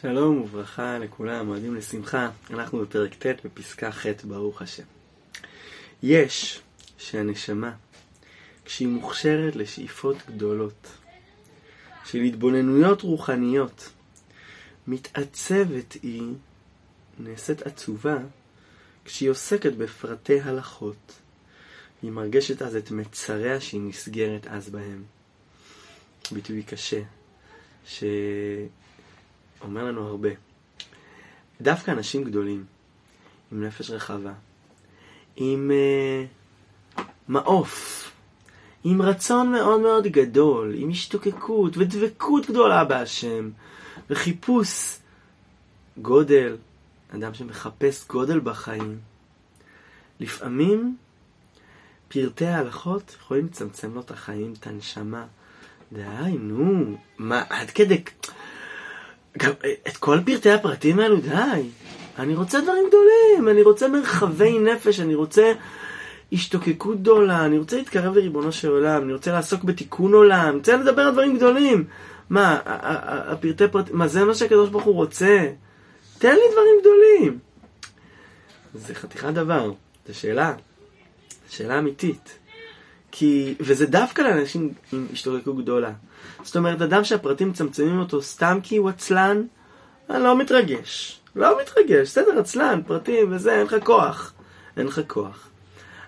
שלום וברכה לכולם, מועדים לשמחה. אנחנו בפרק ט' בפסקה ח', ברוך השם. יש שהנשמה, כשהיא מוכשרת לשאיפות גדולות, של התבוננויות רוחניות, מתעצבת היא, נעשית עצובה, כשהיא עוסקת בפרטי הלכות. היא מרגשת אז את מצריה שהיא נסגרת אז בהם. ביטוי קשה, ש... אומר לנו הרבה. דווקא אנשים גדולים, עם נפש רחבה, עם uh, מעוף, עם רצון מאוד מאוד גדול, עם השתוקקות ודבקות גדולה בהשם, וחיפוש גודל, אדם שמחפש גודל בחיים. לפעמים פרטי ההלכות יכולים לצמצם לו את החיים, את הנשמה. די, נו, מה, עד כדי... גם את כל פרטי הפרטים האלו, די. אני רוצה דברים גדולים, אני רוצה מרחבי נפש, אני רוצה השתוקקות גדולה, אני רוצה להתקרב לריבונו של עולם, אני רוצה לעסוק בתיקון עולם, אני רוצה לדבר על דברים גדולים. מה, הפרטי פרטים, מה זה מה שהקדוש ברוך הוא רוצה? תן לי דברים גדולים. זה חתיכת דבר, זו שאלה, שאלה אמיתית. כי, וזה דווקא לאנשים עם השתוקקות גדולה. זאת אומרת, אדם שהפרטים מצמצמים אותו סתם כי הוא עצלן, אני לא מתרגש. לא מתרגש, בסדר, עצלן, פרטים וזה, אין לך כוח. אין לך כוח.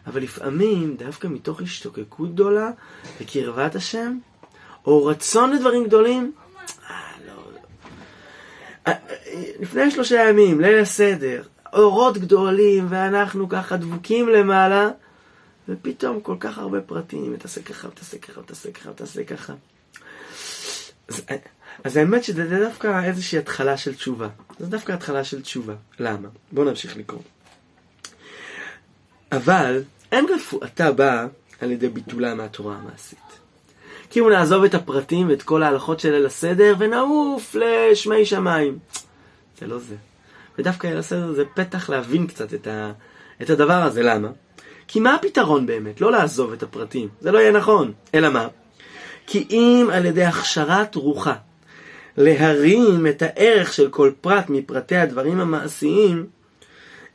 אבל לפעמים, דווקא מתוך השתוקקות גדולה וקרבת השם, או רצון לדברים גדולים, אה, לא, לא. אה, לפני שלושה ימים, ליל הסדר, אורות גדולים, ואנחנו ככה דבוקים למעלה, ופתאום כל כך הרבה פרטים, תעשה ככה, תעשה ככה, תעשה ככה, תעשה ככה. אז, אז האמת שזה דווקא איזושהי התחלה של תשובה. זה דווקא התחלה של תשובה. למה? בואו נמשיך לקרוא. אבל אין רפואתה באה על ידי ביטולה מהתורה המעשית. אם נעזוב את הפרטים ואת כל ההלכות של ליל הסדר ונעוף לשמי שמיים. זה לא זה. ודווקא ליל הסדר זה פתח להבין קצת את, ה, את הדבר הזה. למה? כי מה הפתרון באמת? לא לעזוב את הפרטים. זה לא יהיה נכון. אלא מה? כי אם על ידי הכשרת רוחה להרים את הערך של כל פרט מפרטי הדברים המעשיים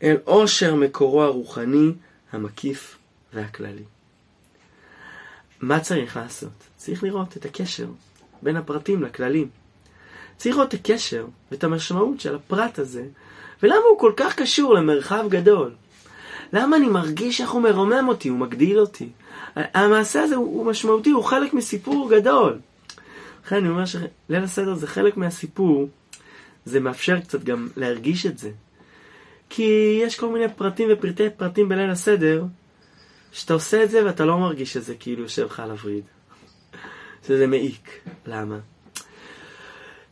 אל עושר מקורו הרוחני, המקיף והכללי. מה צריך לעשות? צריך לראות את הקשר בין הפרטים לכללים. צריך לראות את הקשר ואת המשמעות של הפרט הזה, ולמה הוא כל כך קשור למרחב גדול. למה אני מרגיש איך הוא מרומם אותי, הוא מגדיל אותי. המעשה הזה הוא, משמעותי, הוא חלק מסיפור גדול. לכן אני אומר שליל הסדר זה חלק מהסיפור, זה מאפשר קצת גם להרגיש את זה. כי יש כל מיני פרטים ופרטי פרטים בליל הסדר, שאתה עושה את זה ואתה לא מרגיש שזה כאילו יושב לך על הווריד. שזה מעיק. למה?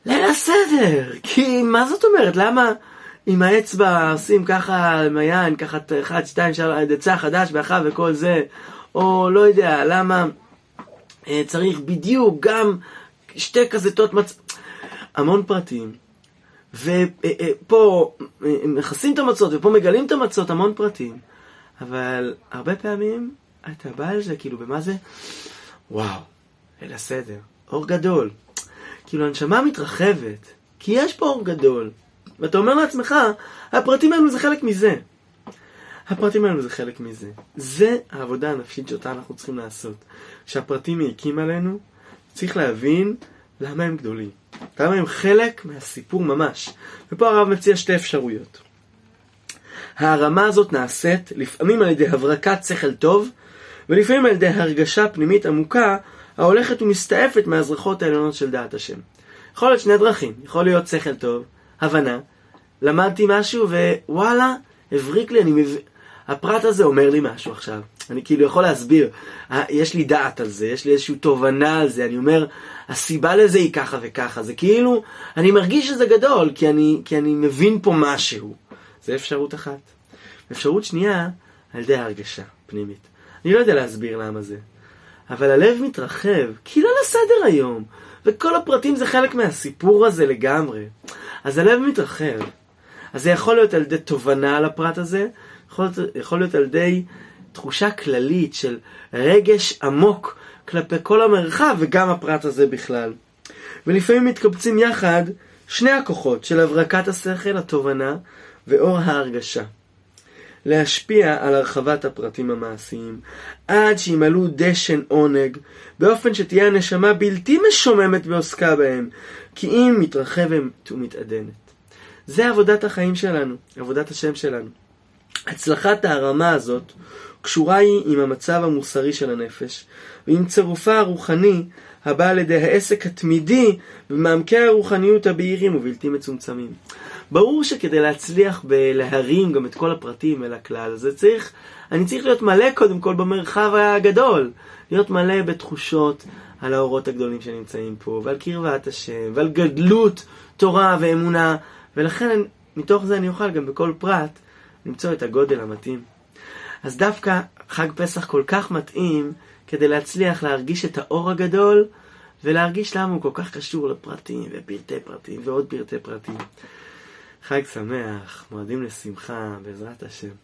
ליל הסדר! כי מה זאת אומרת? למה עם האצבע עושים ככה עם היין, ככה אחד, שתיים, שלוש, דצה חדש באחד וכל זה, או לא יודע, למה אה, צריך בדיוק גם שתי קזטות מצ... המון פרטים. ופה אה, אה, מכסים את המצות, ופה מגלים את המצות, המון פרטים. אבל הרבה פעמים אתה בא על זה, כאילו, במה זה? וואו, ליל הסדר, אור גדול. כאילו, הנשמה מתרחבת, כי יש פה אור גדול. ואתה אומר לעצמך, הפרטים האלו זה חלק מזה. הפרטים האלו זה חלק מזה. זה העבודה הנפשית שאותה אנחנו צריכים לעשות. כשהפרטים מעיקים עלינו, צריך להבין למה הם גדולים. למה הם חלק מהסיפור ממש. ופה הרב מציע שתי אפשרויות. ההרמה הזאת נעשית לפעמים על ידי הברקת שכל טוב, ולפעמים על ידי הרגשה פנימית עמוקה ההולכת ומסתעפת מהזרחות העליונות של דעת השם. יכול להיות שני דרכים, יכול להיות שכל טוב, הבנה, למדתי משהו ווואלה, הבריק לי, אני מבין, הפרט הזה אומר לי משהו עכשיו. אני כאילו יכול להסביר, יש לי דעת על זה, יש לי איזושהי תובנה על זה, אני אומר, הסיבה לזה היא ככה וככה, זה כאילו, אני מרגיש שזה גדול, כי אני, כי אני מבין פה משהו. זה אפשרות אחת. אפשרות שנייה, על ידי ההרגשה פנימית. אני לא יודע להסביר למה זה, אבל הלב מתרחב, כי לא לסדר היום, וכל הפרטים זה חלק מהסיפור הזה לגמרי. אז הלב מתרחב. אז זה יכול להיות על ידי תובנה על הפרט הזה, יכול להיות, יכול להיות על ידי תחושה כללית של רגש עמוק כלפי כל המרחב וגם הפרט הזה בכלל. ולפעמים מתקבצים יחד שני הכוחות של הברקת השכל, התובנה, ואור ההרגשה. להשפיע על הרחבת הפרטים המעשיים, עד שימלאו דשן עונג, באופן שתהיה הנשמה בלתי משוממת בעוסקה בהם, כי אם מתרחבת ומתעדנת. זה עבודת החיים שלנו, עבודת השם שלנו. הצלחת הרמה הזאת קשורה היא עם המצב המוסרי של הנפש, ועם צירופה הרוחני הבא על ידי העסק התמידי במעמקי הרוחניות הבהירים ובלתי מצומצמים. ברור שכדי להצליח בלהרים גם את כל הפרטים אל הכלל, זה צריך, אני צריך להיות מלא קודם כל במרחב הגדול, להיות מלא בתחושות על האורות הגדולים שנמצאים פה, ועל קרבת השם, ועל גדלות תורה ואמונה, ולכן מתוך זה אני אוכל גם בכל פרט למצוא את הגודל המתאים. אז דווקא חג פסח כל כך מתאים כדי להצליח להרגיש את האור הגדול ולהרגיש למה הוא כל כך קשור לפרטים ופרטי פרטים ועוד פרטי פרטים. חג שמח, מועדים לשמחה, בעזרת השם.